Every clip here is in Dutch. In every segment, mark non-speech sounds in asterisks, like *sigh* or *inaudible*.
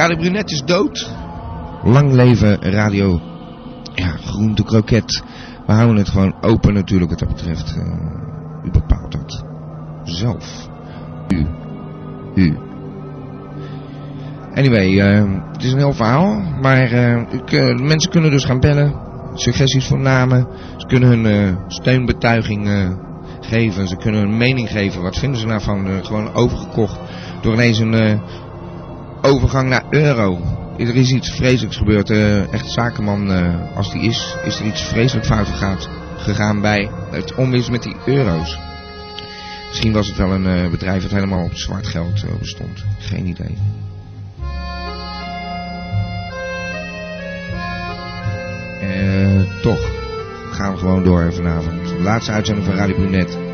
Radio Brunet is dood. Lang leven Radio ja, Groente Kroket. We houden het gewoon open natuurlijk wat dat betreft. Eh, u bepaalt dat. Zelf. U. U. Anyway, eh, het is een heel verhaal. Maar eh, mensen kunnen dus gaan bellen. Suggesties voor namen. Ze kunnen hun steunbetuiging geven. Ze kunnen hun mening geven. Wat vinden ze nou van gewoon overgekocht door ineens een overgang naar euro. Er is iets vreselijks gebeurd. eh echt zakenman, eh, als die is, is er iets vreselijk fout gegaan, bij het omwisselen met die euro's. Misschien was het wel een eh, bedrijf dat helemaal op zwart geld bestond. Geen idee. Toch gaan we gewoon door vanavond. Laatste uitzending van Radio Brunet.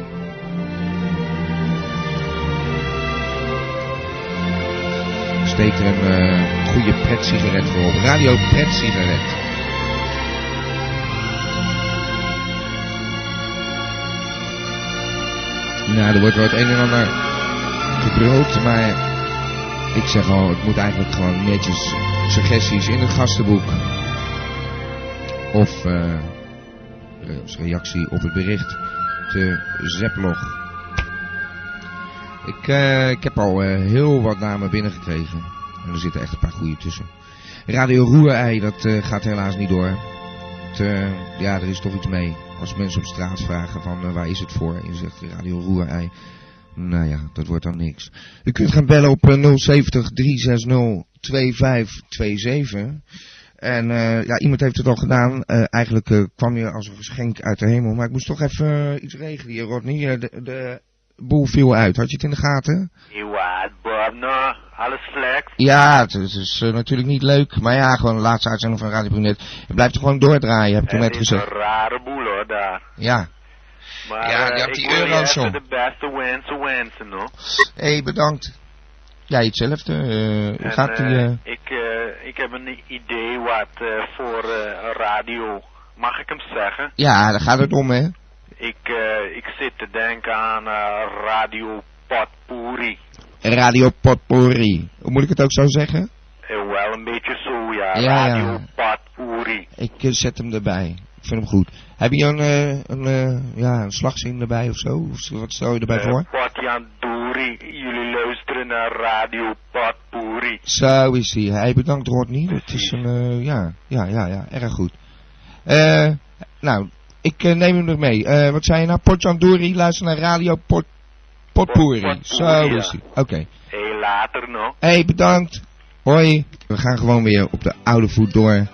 Steek er een eh, goede pret-sigaret voor op. Radio pret-sigaret. Nou, er wordt wel het een en ander gebruld, maar ik zeg al, het moet eigenlijk gewoon netjes suggesties in het gastenboek. Of als reactie op het bericht te Zeplog. Ik, eh, ik heb al eh, heel wat namen binnengekregen. En er zitten echt een paar goede tussen. Radio Roerei, dat eh, gaat helaas niet door. Het, ja, er is toch iets mee. Als mensen op straat vragen van waar is het voor? En je zegt Radio Roerei. Nou ja, dat wordt dan niks. U kunt gaan bellen op eh, 070 360 2527. En ja, iemand heeft het al gedaan. Eigenlijk kwam je als een geschenk uit de hemel. Maar ik moest toch even iets regelen hier, Rodney. De, de boel viel uit. Had je het in de gaten? Wat, Bob, nou, alles flex. Ja, het, is- het is eh, natuurlijk niet leuk. Maar ja, gewoon de laatste uitzending van Radio Brunet. Je blijft er gewoon doordraaien, heb ik toen Het net is gezegd. een rare boel hoor, daar. Ja. Maar Ja, je eh, hebt die euro's om. de beste wensen wensen, no? Hé, hey, bedankt. Ja, hetzelfde. eh, En, gaat die... ik, ik heb een idee wat voor radio, mag ik hem zeggen? Ja, daar gaat het om, hè. Ik, eh, ik zit te denken aan eh, Radio Potpourri. Radio Potpourri. Hoe moet ik het ook zo zeggen? Eh, wel een beetje zo, ja. Ja, Radio ja. Potpourri. Ik zet hem erbij. Ik vind hem goed. Heb je een, een, ja, een slagzin erbij of zo? Of wat stel je erbij voor? Potjandori, jullie luisteren naar Radio Potpourri. Zo is hij. Hij bedankt Rodney. Het is een, ja, ja, ja, ja, erg goed. Eh, nou, ik eh, neem hem er mee. Eh, wat zei je nou? Potjandori, luister naar Radio Pot, Potpourri. Zo ja. is hij. Oké. Heel later nog. Hé, hey, bedankt. Hoi. We gaan gewoon weer op de oude voet door.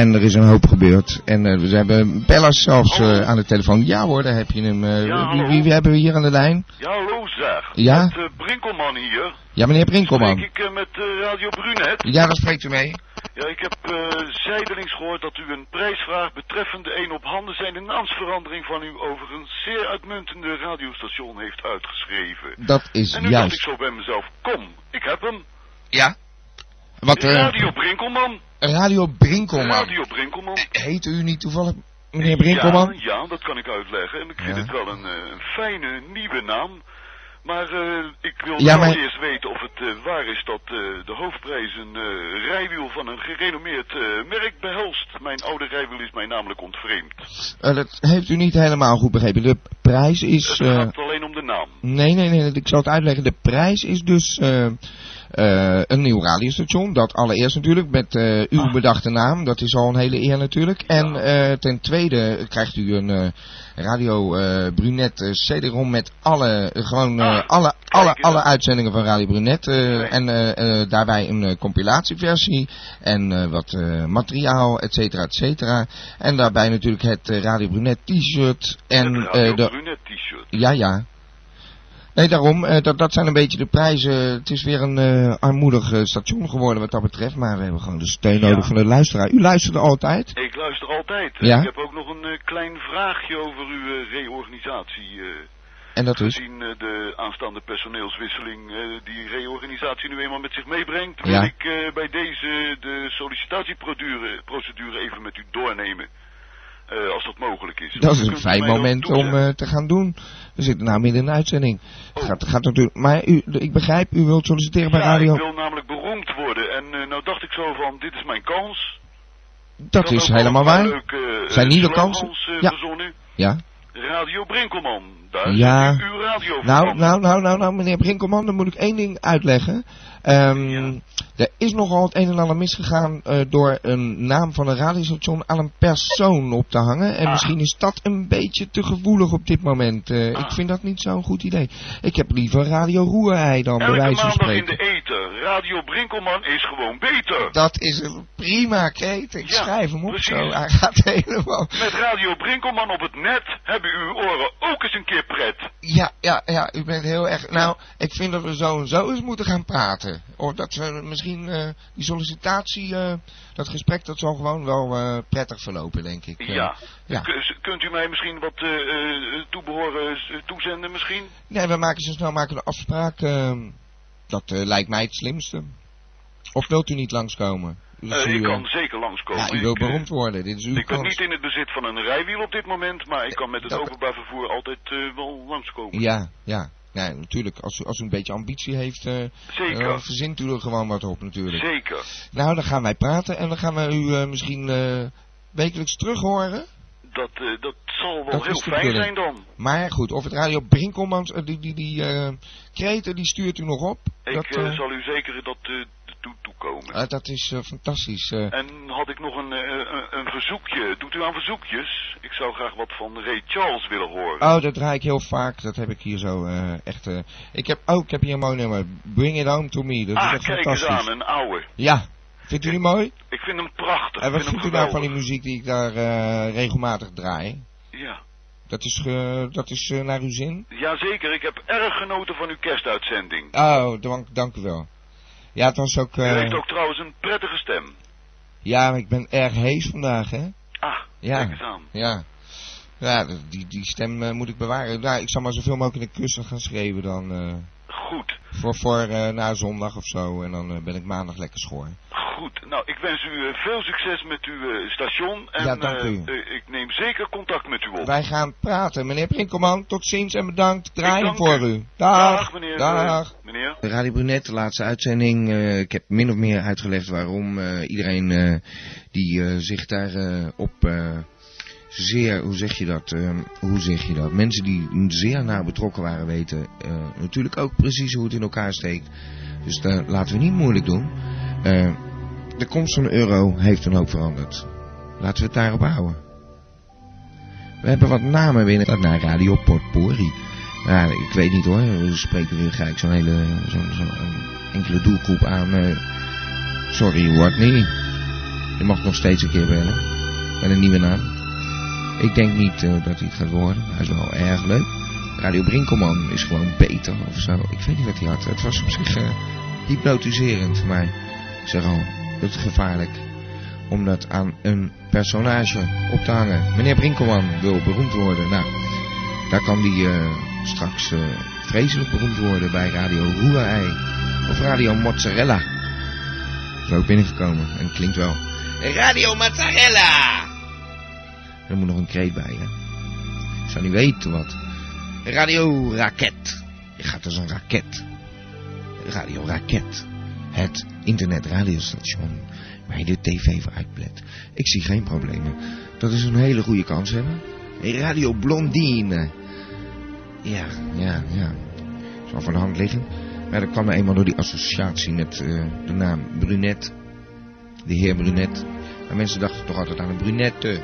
En er is een hoop gebeurd. En eh, we hebben bellers zelfs eh, aan de telefoon. Ja hoor, daar heb je hem. eh, Ja, wie, wie, wie hebben we hier aan de lijn? Ja, hallo zeg. Ja? Met Brinkelman hier. Ja, meneer Brinkelman. Spreek ik met Radio Brunet. Ja, daar spreekt u mee. Ja, ik heb zijdelings gehoord dat u een prijsvraag betreffende een op handen zijnde naamsverandering van uw overigens zeer uitmuntende radiostation heeft uitgeschreven. Dat is en nu dacht ik juist. zo bij mezelf, kom, ik heb hem. Ja? Wat, Radio Brinkelman. Radio Brinkelman. Radio Brinkelman. Heet u niet toevallig meneer Brinkelman? Ja, ja, dat kan ik uitleggen. En ik vind Ja. het wel een, eh, een fijne nieuwe naam. Maar eh, ik wil Ja, maar- eerst weten of het eh, waar is dat de hoofdprijs een rijwiel van een gerenommeerd merk behelst. Mijn oude rijwiel is mij namelijk ontvreemd. Dat heeft u niet helemaal goed begrepen. De prijs is... Het gaat alleen om de naam. Nee, nee, nee, ik zal het uitleggen. De prijs is dus eh, een nieuw radiostation. Dat allereerst natuurlijk met eh, uw Ah. bedachte naam. Dat is al een hele eer natuurlijk. En eh, ten tweede krijgt u een Radio Brunet CD-ROM met alle, gewoon, Ah, alle, alle, alle uitzendingen van Radio Brunet. En daarbij een compilatieversie en wat materiaal, et cetera, et cetera. En daarbij natuurlijk het Radio Brunet t-shirt en het Radio de Brunet t-shirt. ja, ja. Nee, daarom, eh, dat, dat zijn een beetje de prijzen. Het is weer een eh, armoedig eh, station geworden wat dat betreft, maar we hebben gewoon de steun Ja. nodig van de luisteraar. U luisterde altijd? Ik luister altijd. Ja? Ik heb ook nog een klein vraagje over uw reorganisatie. En dat is? gezien de aanstaande personeelswisseling die reorganisatie nu eenmaal met zich meebrengt, Ja. wil ik bij deze de sollicitatieprocedure procedure even met u doornemen. Eh, als dat mogelijk is. Dat is een fijn moment om eh, te gaan doen. We zitten nou midden in een uitzending. Oh. gaat, gaat natuurlijk, maar u, ik begrijp, u wilt solliciteren bij radio. ik wil namelijk beroemd worden. En eh, nou dacht ik zo van, dit is mijn kans. Dat is helemaal waar. eh, Zijn nieuwe kansen? Ja. verzonnen. Ja. Radio Brinkelman. Daar Ja. uw radio. Nou, nou, nou, nou, nou, meneer Brinkelman, dan moet ik één ding uitleggen. Ehm, Ja. Er is nogal het een en ander misgegaan eh, door een naam van een radiostation aan een persoon op te hangen. En Ah. misschien is dat een beetje te gevoelig op dit moment. Eh, Ah. Ik vind dat niet zo'n goed idee. Ik heb liever Radio Roerei dan bij Elke wijze van maandag in spreken. de eten. Radio Brinkelman is gewoon beter. Dat is een prima kreet. Ik Ja, schrijf hem op precies. zo. Hij gaat helemaal... Met Radio Brinkelman op het net hebben uw oren ook eens een keer pret. Ja, ja, ja, u bent heel erg... Nou, ik vind dat we zo en zo eens moeten gaan praten. Of dat we misschien eh, die sollicitatie, eh, dat gesprek, dat zal gewoon wel eh, prettig verlopen, denk ik. Ja. kunt u mij misschien wat eh, eh, toebehoren eh, toezenden misschien? Nee, we maken zo snel maken een afspraak. eh, dat lijkt mij het slimste. Of wilt u niet langskomen? Dus u, ik kan zeker langskomen. ja, u wilt beroemd worden. Dit is uw Ik ben niet in het bezit van een rijwiel op dit moment, maar ik kan met het Dat- openbaar vervoer altijd wel langskomen. Ja, ja. Nee, natuurlijk. Als u, als u een beetje ambitie heeft, Zeker. eh, verzint u er gewoon wat op natuurlijk. Zeker. Nou, dan gaan wij praten en dan gaan we u eh, misschien wekelijks terug horen. Dat, dat zal wel Dat heel fijn zijn dan. Maar goed, of het Radio Brinkelmans, die, die, die kreten, die stuurt u nog op. Ik dat, zal u zeker dat toe toekomen. eh, dat is eh, fantastisch. eh. En had ik nog een, eh, een, een verzoekje. Doet u aan verzoekjes? Ik zou graag wat van Ray Charles willen horen. oh, dat draai ik heel vaak. Dat heb ik hier zo echt... ik heb, oh, ik heb hier een mooi nummer. Bring It Home To Me. Dat is ah, echt kijk eens aan, een ouwe. Ja, vindt u die mooi? Ik vind hem prachtig. En wat vindt u nou van die muziek die ik daar regelmatig draai? Ja. Dat is, dat is naar uw zin? Jazeker, ik heb erg genoten van uw kerstuitzending. Oh, dank, dank u wel. Ja, het was ook... U eh, heeft ook trouwens een prettige stem. Ja, maar ik ben erg hees vandaag, hè? Ah, Ja. kijk eens aan. Ja. Ja, die, die stem eh, moet ik bewaren. Nou, ik zal maar zoveel mogelijk in de kussen gaan schreeuwen dan. eh, Goed, voor voor na zondag of zo. En dan ben ik maandag lekker schoor. Goed. Nou, ik wens u eh, veel succes met uw eh, station. En Ja, dank eh, u. ik neem zeker contact met u op. Wij gaan praten. Meneer Prinkelman, tot ziens en bedankt. Draaien voor u. u. Dag. Dag, meneer. Dag. meneer. Radio Brunet, de laatste uitzending. eh, ik heb min of meer uitgelegd waarom eh, iedereen eh, die zich daar eh, op eh, zeer, hoe zeg je dat, hoe zeg je dat, mensen die zeer nauw betrokken waren weten eh, natuurlijk ook precies hoe het in elkaar steekt. Dus daar laten we niet moeilijk doen. Eh, de komst van de euro heeft een hoop veranderd. Laten we het daarop houden. We hebben wat namen binnen naar Radio Potpourri. Ja, ik weet niet hoor. We spreken weer gelijk zo'n hele, zo'n zo'n enkele doelgroep aan. eh, sorry, Rodney. Je mag nog steeds een keer bellen. Met een nieuwe naam. Ik denk niet eh, dat hij het gaat worden. Hij is wel erg leuk. Radio Brinkelman is gewoon beter of zo. Ik weet niet wat hij had. Het was op zich eh, hypnotiserend voor mij. Zeg al, het gevaarlijk. Om dat aan een personage op te hangen. Meneer Brinkelman wil beroemd worden. Nou, daar kan die eh, straks eh, vreselijk beroemd worden bij Radio Roerei. Of Radio Mozzarella. Is ook binnengekomen en klinkt wel. Radio Mozzarella! Er moet nog een kreet bij, hè. Ik zou niet weten wat. Radio Raket. Je gaat als een raket. Radio Raket. Het internetradiostation waar je de tv voor uitblendt. Ik zie geen problemen. Dat is een hele goede kans hebben. Radio Blondine. Ja, ja, ja. Zal voor de hand liggen. Maar dat kwam eenmaal door die associatie met eh, de naam Brunet. De heer Brunet. En mensen dachten toch altijd aan een brunette.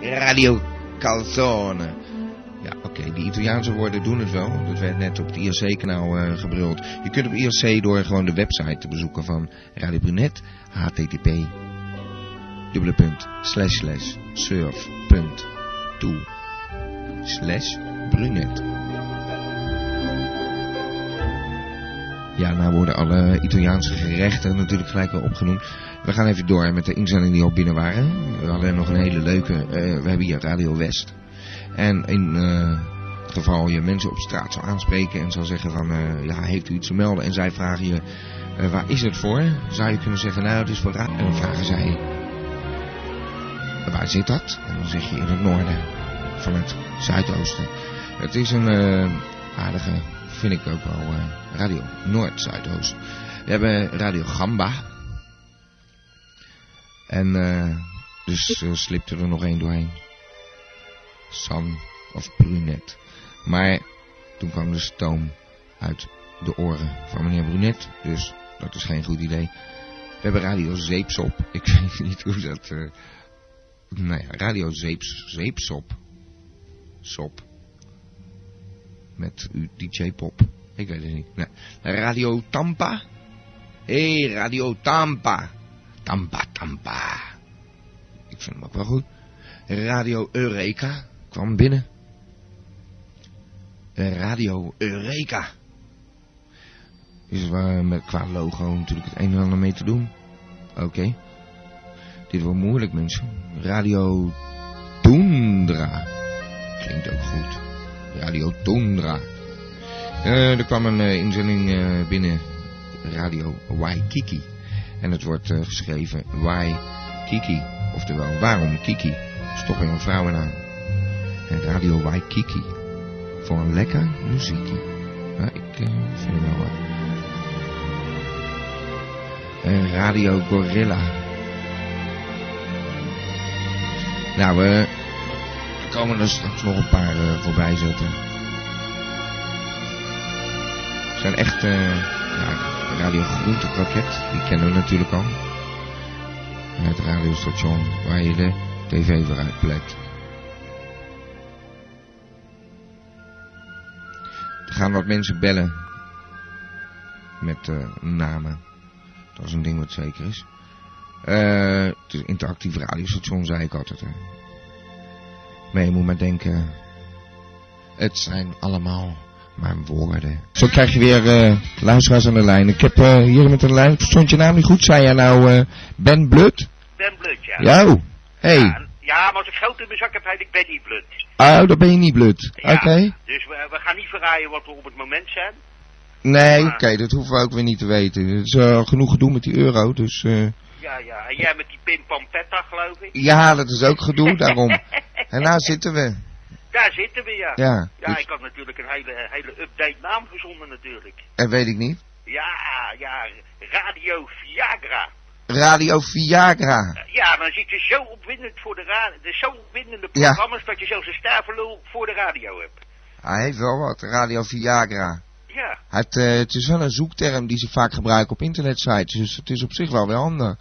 Radio Calzone. Ja, oké, die Italiaanse woorden doen het wel. Dat werd net op het IRC-kanaal eh gebruld. Je kunt op IRC door gewoon de website te bezoeken van Radio Brunet. http slash slash surf punt toe slash brunet. Ja, nou worden alle Italiaanse gerechten natuurlijk gelijk wel opgenoemd. We gaan even door met de inzendingen die al binnen waren. We hadden nog een hele leuke, eh, we hebben hier Radio West. En in eh, het geval je mensen op straat zou aanspreken en zou zeggen van, eh, ja, heeft u iets te melden? En zij vragen je, eh, waar is het voor? Zou je kunnen zeggen, nou, het is voor raad. En dan vragen zij, waar zit dat? En dan zeg je in het noorden van het zuidoosten. Het is een aardige, vind ik ook wel, radio Noord-Zuidoost. We hebben Radio Gamba. En dus slipte er nog één doorheen. San of Brunet. Maar toen kwam de stoom uit de oren van meneer Brunet. Dus dat is geen goed idee. We hebben Radio Zeepsop. Ik *laughs* weet niet hoe dat... eh nou ja, Radio Zeeps, Zeepsop. Sop. Met uw DJ Pop. Ik weet het niet. Nee. Radio Tampa. Hé, Radio Tampa. Tampa, Tampa. Ik vind hem ook wel goed. Radio Eureka kwam binnen. Radio Eureka. Is er met qua logo natuurlijk het een en ander mee te doen. Oké. Dit wordt moeilijk mensen. Radio Tundra. Klinkt ook goed. Radio Tundra. Eh, er kwam een eh, inzending eh, binnen. Radio Waikiki. En het wordt eh, geschreven Waikiki. Oftewel, waarom Kiki? Weer een vrouwennaam. En Radio Waikiki. Voor een lekker muziekje. Ik eh, vind hem wel wat. En Radio Gorilla. Nou, we komen er straks nog een paar eh, voorbij zetten. Het zijn echt, eh, ja, Radio die kennen we natuurlijk al. Het radiostation waar je de tv voor uitplekt. Er gaan wat mensen bellen. Met eh, namen. Dat is een ding wat zeker is. Eh, het is een interactief radiostation, zei ik altijd. Hè. Maar je moet maar denken. Het zijn allemaal maar woorden. Zo krijg je weer eh luisteraars aan de lijn. Ik heb hier met een lijn. Ik verstond je naam niet goed. Zei jij nou Ben Blut? Ben Blut, ja. Jou? Hey. Ja, ja, maar als ik geld in mijn zak heb, heet ik Benny Blut. Oh, dan ben je niet Blut. Ja, Oké. Dus we, we gaan niet verraaien wat we op het moment zijn. Nee, oké, dat hoeven we ook weer niet te weten. Het is al genoeg gedoe met die euro, dus... eh Ja, ja. En jij met die Pim Pampetta, geloof ik. ja, dat is ook gedoe, daarom. *laughs* En nou zitten we. Daar zitten we, ja. Ja, Ja, dus- ik had natuurlijk een hele, hele update naam verzonnen natuurlijk. En weet ik niet. Ja, ja, Radio Viagra. Radio Viagra. Ja, dan zit je zo opwindend voor de radio. Zo opwindende Ja. programma's dat je zelfs een stervelul voor de radio hebt. Hij heeft wel wat, Radio Viagra. Ja, heeft, eh, het is wel een zoekterm die ze vaak gebruiken op internetsites, dus het is op zich wel weer handig.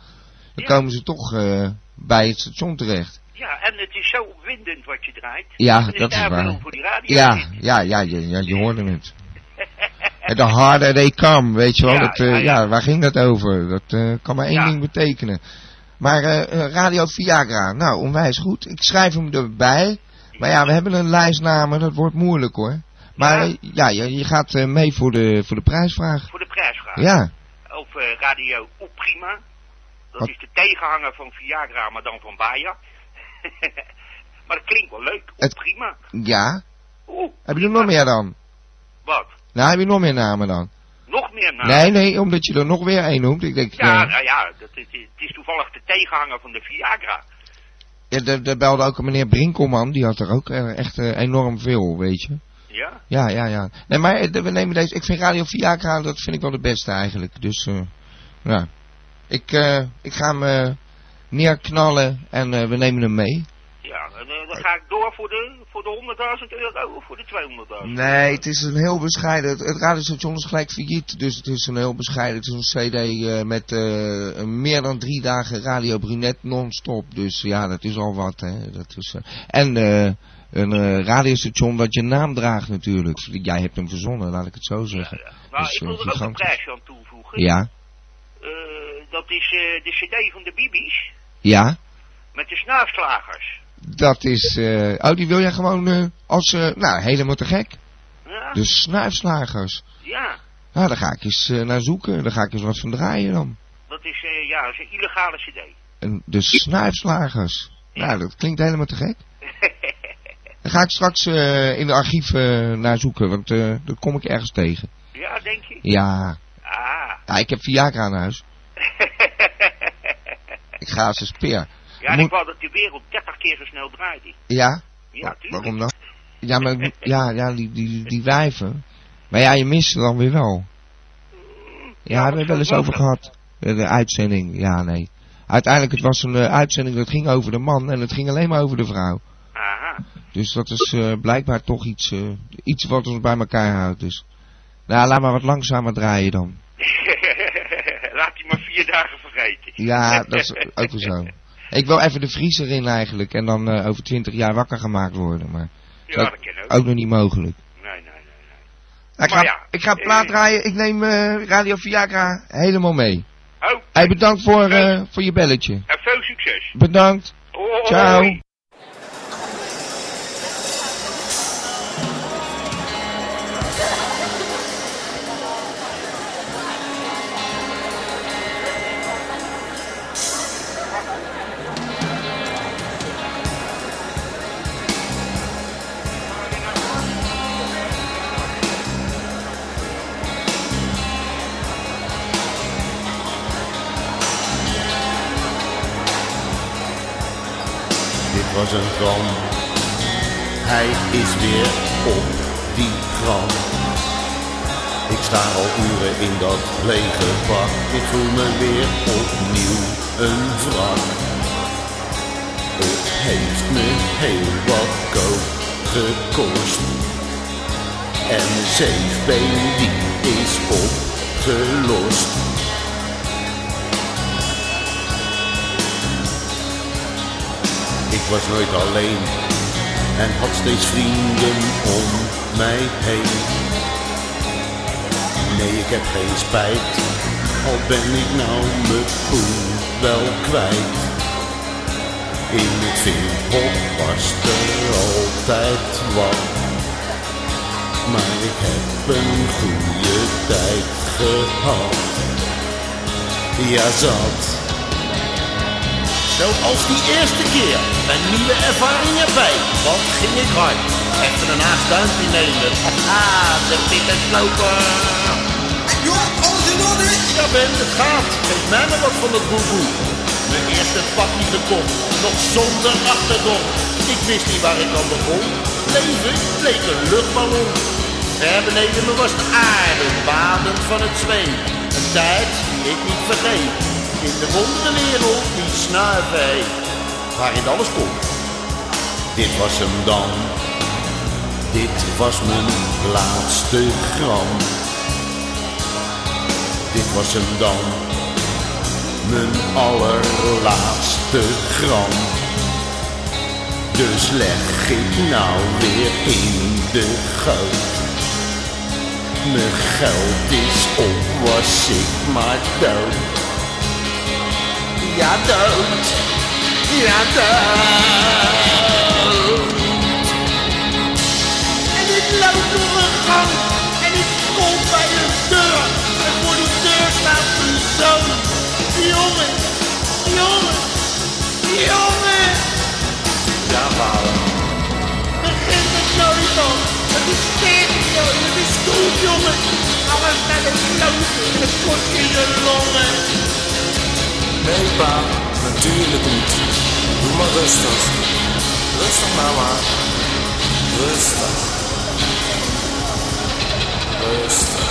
Dan Ja. komen ze toch eh, bij het station terecht. ja, en het is zo opwindend wat je draait. Ja, dat is waar. voor die radio Ja, ja, ja, je, ja, je hoorde het. De harder they come, weet je wel. Ja, dat, eh, ja, waar ging dat over? Dat eh, kan maar één ding betekenen. Maar eh, Radio Viagra, nou, onwijs goed. Ik schrijf hem erbij. Maar ja, we hebben een lijst namen, dat wordt moeilijk hoor. Maar Ja. ja, je, je gaat mee voor de, voor de prijsvraag. Voor de prijsvraag. Ja, Of eh, Radio Opprima. Dat Wat? is de tegenhanger van Viagra, maar dan van Bayer. *laughs* maar dat klinkt wel leuk. Het- Opprima. ja. Heb je er nog meer dan? wat? Nou, heb je nog meer namen dan? Nog meer naam? Nee, nee, omdat je er nog weer één noemt. Ik denk, Ja, eh, nou ja, dat is, het is toevallig de tegenhanger van de Viagra. ja, daar- daar belde ook een meneer Brinkelman. Die had er ook eh, echt eh, enorm veel, weet je. Ja? Ja, ja, ja. Nee, maar we nemen deze. Ik vind Radio Viagra, dat vind ik wel de beste eigenlijk. Dus, ja. Ik, ik ga hem neerknallen en we nemen hem mee. Ja, en, dan ga ik door voor de, voor de 100.000 euro of voor de 200.000? Nee, het is een heel bescheiden. Het, het radiostation is gelijk failliet. Dus het is een heel bescheiden. Het is een CD eh, met eh, een meer dan drie dagen Radio Brunet non-stop. Dus ja, dat is al wat. Hè. Dat is, eh, en eh, een eh, radiostation dat je naam draagt natuurlijk. Jij hebt hem verzonnen, laat ik het zo zeggen. Nou, Dus, ik wil eh, er ook een prijsje aan toevoegen. Ja, Eh, dat is eh, de cd van de Bibi's ja. met de snuifslagers. Dat is... eh, oh, die wil jij gewoon eh, als... eh, nou, helemaal te gek. Ja, De snuifslagers. ja. Nou, daar ga ik eens naar zoeken. Daar ga ik eens wat van draaien dan. Dat is, ja, dat is een illegale cd. En de snuifslagers. Nou, dat klinkt helemaal te gek. *laughs* Daar ga ik straks in de archief eh, naar zoeken, want dat kom ik ergens tegen. ja, denk je? Ja, Ah. ja ik heb Viagra aan huis. *laughs* Ik ga als een speer. Ja, en Moet- ik wou dat de wereld 30 keer zo snel draaide. Ja? Ja, Wa- tuurlijk. Waarom dan? Ja, maar *laughs* ja, ja die, die, die wijven. Maar ja, je mist ze dan weer wel. Ja, hebben we wel eens over gehad. De, de uitzending, ja, nee. Uiteindelijk, het was een eh, uitzending dat ging over de man en het ging alleen maar over de vrouw. Aha. Dus dat is eh, blijkbaar toch iets, eh, iets wat ons bij elkaar houdt. Dus. Nou, laat maar wat langzamer draaien dan. *laughs* Laat die maar vier dagen vergeten. Ja, dat is ook weer zo. *laughs* Ik wil even de vriezer in eigenlijk en dan eh, over twintig jaar wakker gemaakt worden. Maar Ja, dat ook. ook nog niet mogelijk. Nee, nee, nee. nee. Ik, ga, ja, ik ga plaat eh, draaien. Ik neem eh, Radio Viagra helemaal mee. Oh, Hey, bedankt voor, voor je belletje. en veel succes. Bedankt. Ciao. Hij is weer op die gram. Ik sta al uren in dat lege bak. Ik voel me weer opnieuw een wrak. Het heeft me heel wat kook gekost. En zeefbeen die is opgelost. Ik was nooit alleen en had steeds vrienden om mij heen. Nee, ik heb geen spijt, al ben ik nou mijn poen wel kwijt. In het vinghok was er altijd wat, maar ik heb een goede tijd gehad. Ja, zat. Zoals die eerste keer. Een nieuwe ervaring erbij. Wat ging ik hard. Even een haast duimpje nemen. Ah, de pikken lopen. Joh, alles in orde? Ja Ben, het gaat. Geef mij maar wat van dat boeboe. Mijn eerste pakje gekocht. Nog zonder achtergrond. Ik wist niet waar ik aan begon. Leven leek een luchtballon. Ver beneden me was de aarde, badend van het zweet. Een tijd die ik niet vergeet. In de wonderwereld die heeft. Waarin alles komt. Dit was hem dan. Dit was mijn laatste gram. Dit was hem dan. Mijn allerlaatste gram. Dus leg ik nou weer in de goot. Mijn geld is op, was ik maar dood. Ja, dood. Ja, dood. En ik loop door een gang. En ik kom bij een deur. En voor die deur staat een zoon. Jongen, jongen, jongen. Ja, vader. Begin het nooit op. Het is stereo, het is goed, jongen. Alles naar de kloten, het kost je longen. pas natürlich Du wirst das. Wirst du, Mama? Wirst das. Wirst das.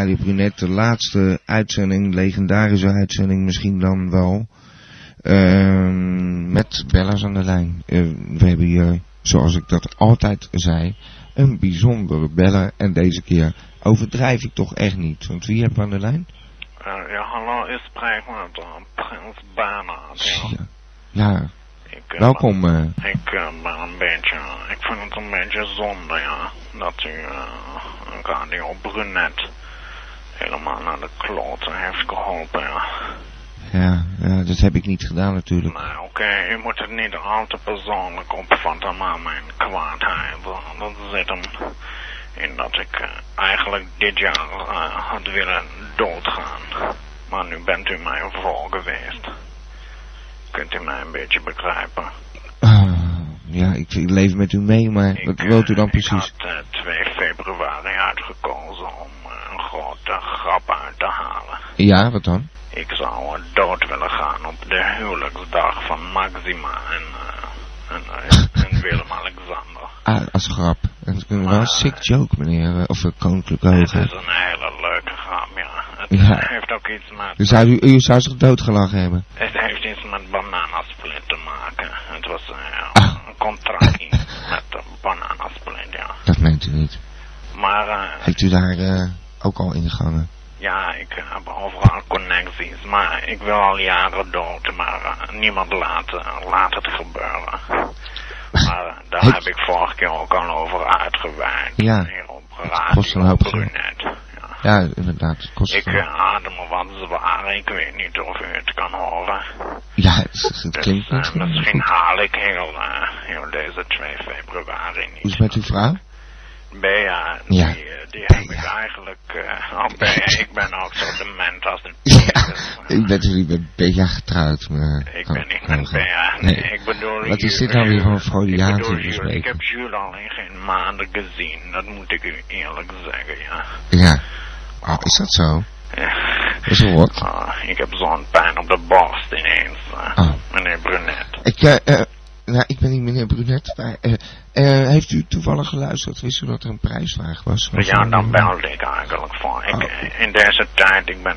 Radio Brunet, de laatste uitzending, legendarische uitzending misschien dan wel. Ehm, met Bella's aan de lijn. Eh, we hebben hier, zoals ik dat altijd zei, een bijzondere beller. En deze keer overdrijf ik toch echt niet. Want wie hebben we aan de lijn? Eh, ja, hallo, ik spreek met uh, Prins Bernhard. Ja. Ja, Ik, eh, welkom. eh. Ik eh, ben een beetje, ik vind het een beetje zonde, ja, dat u eh, Radio Brunet helemaal naar de kloten heeft geholpen, ja. ja, ja, dat heb ik niet gedaan natuurlijk. Nou, oké, u moet het niet al te persoonlijk opvatten, maar mijn kwaadheid, eh, dat zit hem in dat ik eh, eigenlijk dit jaar eh, had willen doodgaan. Maar nu bent u mij voor geweest. Kunt u mij een beetje begrijpen? Ah, ja, ik, ik leef met u mee, maar Ik, wat eh, wilt u dan Ik precies? had eh, 2 februari uitgekozen om eh, een grap uit te halen. Ja, wat dan? Ik zou eh, dood willen gaan op de huwelijksdag van Maxima en, eh, en, eh, en *laughs* Willem-Alexander. Ah, als grap. En het is wel een sick joke, meneer. eh, Of uh, koninklijke Het hoogheid. is een hele leuke grap, ja. Het Ja. heeft ook iets met... Dus zou u, u zou zich doodgelachen hebben? Het heeft iets met bananasplit te maken. Het was eh, Ah. een contractje met de bananasplit, ja. Dat meent u niet. Maar eh, Heeft u daar eh, ook al ingegangen? ja, ik heb overal connecties. Maar ik wil al jaren dood, maar eh, niemand laat, eh, laat het gebeuren. *laughs* Maar eh, daar heb ik vorige keer ook al over uitgeweid. Ja. Hier op Het kost een hoop geld. Ja. Inderdaad. Het kost Ik eh, adem wat zwaar. Ik weet niet of u het kan horen. Ja, het, het Dus, klinkt eh, misschien haal ik heel, eh, heel deze 2 februari niet. Hoe is het met uw vrouw? Bea, Ja. die, eh, die heb ik eigenlijk... eh oh, Bea, *laughs* ik ben ook zo dement als een penis. Ik ben natuurlijk met Bea getrouwd. Maar Ik kan- ben niet kan met. Bea. Nee, Nee. ik bedoel... Wat is dit nou weer voor een Freudiaanse bespreking? Ik heb Jules al in geen maanden gezien. Dat moet ik u eerlijk zeggen, ja. Ja. Oh, is dat zo? Ja. Dat is wel wat. Ah, ik heb zo'n pijn op de borst ineens, eh, Oh. meneer Brunet. Ik, eh, eh, nou, ik ben niet meneer Brunet, maar eh, eh, heeft u toevallig geluisterd? Wist u dat er een prijsvraag was? Ja, dan belde ik eigenlijk voor. Ik, Oh. eh, In deze tijd, ik ben,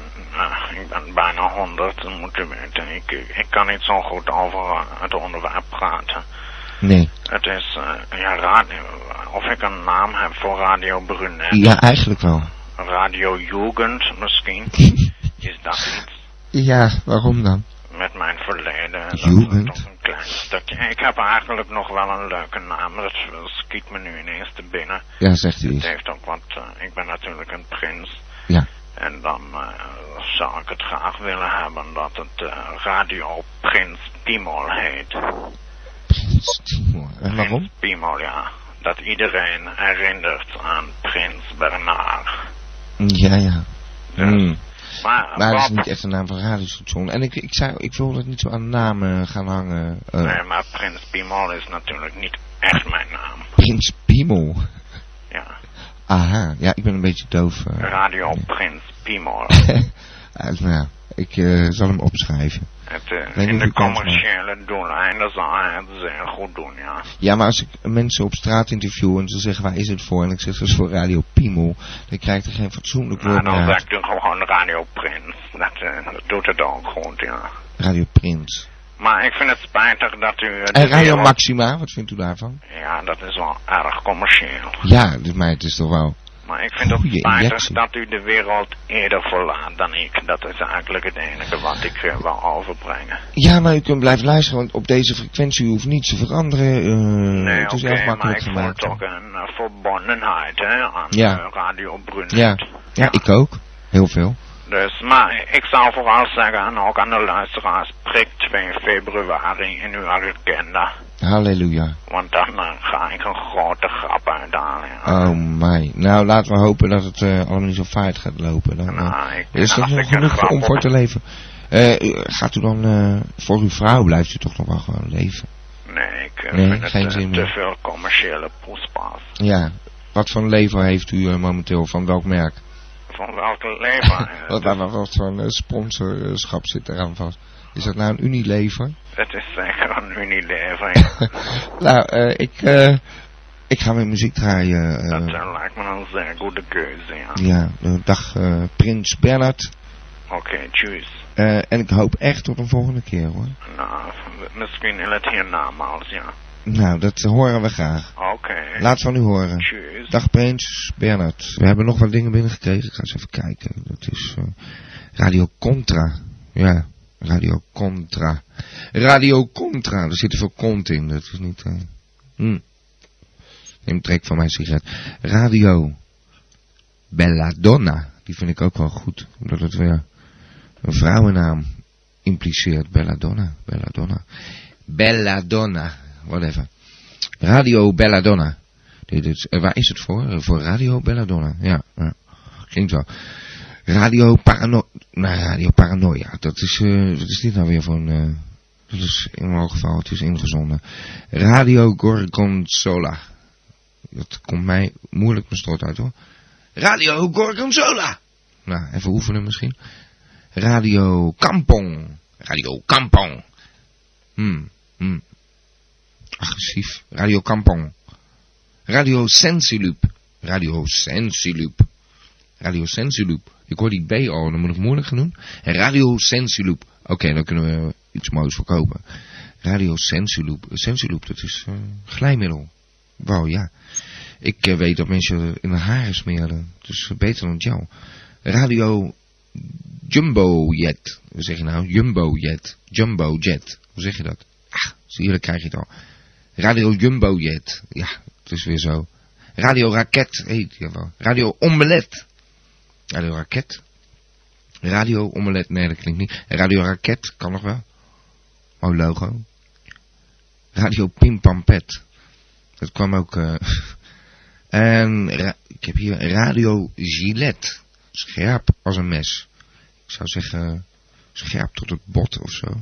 ik ben bijna honderd, moet u weten. Ik, ik kan niet zo goed over het onderwerp praten. Nee. Het is, ja, radio, of ik een naam heb voor Radio Brunet. Ja, eigenlijk wel. Radio Jugend misschien. *laughs* Is dat iets Ja, waarom dan? Met mijn verleden? Dat is toch een klein stukje. Ik heb eigenlijk nog wel een leuke naam. Dat schiet me nu ineens te binnen. Ja, zegt u Het heeft ook wat, eh, ik ben natuurlijk een prins. Ja. En dan eh, zou ik het graag willen hebben dat het eh, Radio Prins Piemol heet. Prins Timor. En waarom? Prins Piemol, ja. Dat iedereen herinnert aan Prins Bernard. Ja, ja. Dus, Hmm. Maar, Maar dat is niet echt een naam van radiostation. En ik, ik, zei, ik wil dat niet zo aan namen gaan hangen. Eh, Nee, maar Prins Piemol is natuurlijk niet echt mijn naam. Prins Piemel. Ja. Aha, ja, ik ben een beetje doof. eh. Radio Prins Piemol. *laughs* Nou ja, ik eh, zal hem opschrijven. Het, eh, in de commerciële doeleinden zou hij het zeer goed doen, ja. Ja, maar als ik mensen op straat interview en ze zeggen waar is het voor? En ik zeg dat is voor Radio Piemel. Dan krijg ik er geen fatsoenlijk Nou, woord dan meer uit. zegt u gewoon Radio Prins. Dat, eh, dat doet het ook goed, ja. Radio Prins. Maar ik vind het spijtig dat u... En Radio Maxima, wat vindt u daarvan? Ja, dat is wel erg commercieel. Ja, mij, het is toch wel... Maar ik vind het spijtig dat u de wereld eerder verlaat dan ik. Dat is eigenlijk het enige wat ik eh, wil overbrengen. Ja, maar u kunt blijven luisteren, want op deze frequentie hoeft niets te veranderen. eh, Nee, het is oké, erg maar makkelijk ik gemaakt. toch een eh, verbondenheid hè, aan Ja. Radio Brunet. Ja. Ja, ik ook. Heel veel. Dus, maar ik zou vooral zeggen, en ook aan de luisteraars, prik 2 februari in uw agenda. Halleluja. Want dan eh, ga ik een grote grap uithalen. ja. Oh my. Nou, laten we hopen dat het eh, allemaal niet zo fout gaat lopen. Dan, eh, Nou, ik, is als nog genoeg om voor te leven. Eh, gaat u dan, eh, voor uw vrouw blijft u toch nog wel gewoon leven? Nee, ik eh, Nee, vind geen het eh, zin te meer. veel commerciële poespas. Ja. Wat voor lever heeft u eh, momenteel? Van welk merk? Van welke lever? eh, *laughs* Wat, wat, voor een eh, sponsorschap zit eraan vast? Is dat nou een Unilever? Het is *laughs* zeker een Unilever. ja. *laughs* nou, eh, ik, eh, Ik ga weer muziek draaien. eh, Dat eh, lijkt me een zeer goede keuze, ja. ja, eh, dag eh, Prins Bernhard. Oké, tjus. Eh, en ik hoop echt tot een volgende keer hoor. Nou, misschien in het hiernamaals, ja. Nou, dat horen we graag. Oké. Laat van u horen. Tjus. Dag Prins Bernhard. We hebben nog wat dingen binnengekregen. Ik ga eens even kijken. Dat is eh, Radio Contra. Ja, Radio Contra. Radio Contra. Er zit er veel kont in. Dat is niet... hm. Neem trek van mijn sigaret. Radio Belladonna. Die vind ik ook wel goed. Omdat het weer een vrouwennaam impliceert. Belladonna. Belladonna. Belladonna. Whatever. Radio Belladonna. Dit is, eh, waar is het voor? Eh, Voor Radio Belladonna. Ja, ja. Ging zo. Radio Parano... Nou, Radio Paranoia. Dat is, wat is dit nou weer een... eh, dat is in elk geval, het is ingezonden. Radio Gorgonzola. Dat komt mij moeilijk strot uit hoor. Radio Gorgonzola. Nou, even oefenen misschien. Radio Kampong. Radio Kampong. Hmm, hmm. Agressief. Radio Kampong. Radio Sensiloop. Radio Sensiloop. Radio Sensiloop. Ik hoor die B al, dan moet ik moeilijk gaan doen. En Radio Sensiloop. Oké, dan kunnen we iets moois verkopen. Radio Sensiloop. Sensiloop, dat is eh glijmiddel. Wauw, ja. Ik eh, weet dat mensen in hun haren smeren. Dus beter dan jou. Radio Jumbo Jet. Hoe zeg je nou? Jumbo Jet. Jumbo Jet. Hoe zeg je dat? Ah, zie je, krijg je het al. Radio Jumbo Jet. Ja, het is weer zo. Radio Raket heet die wel. Radio Omelet. Radio Raket. Radio Omelet, nee dat klinkt niet. Radio Raket kan nog wel. Mooi logo. Radio Pimpampet. Dat kwam ook... eh *laughs* en ik heb hier Radio Gillette. Scherp als een mes. Ik zou zeggen scherp tot het bot of zo.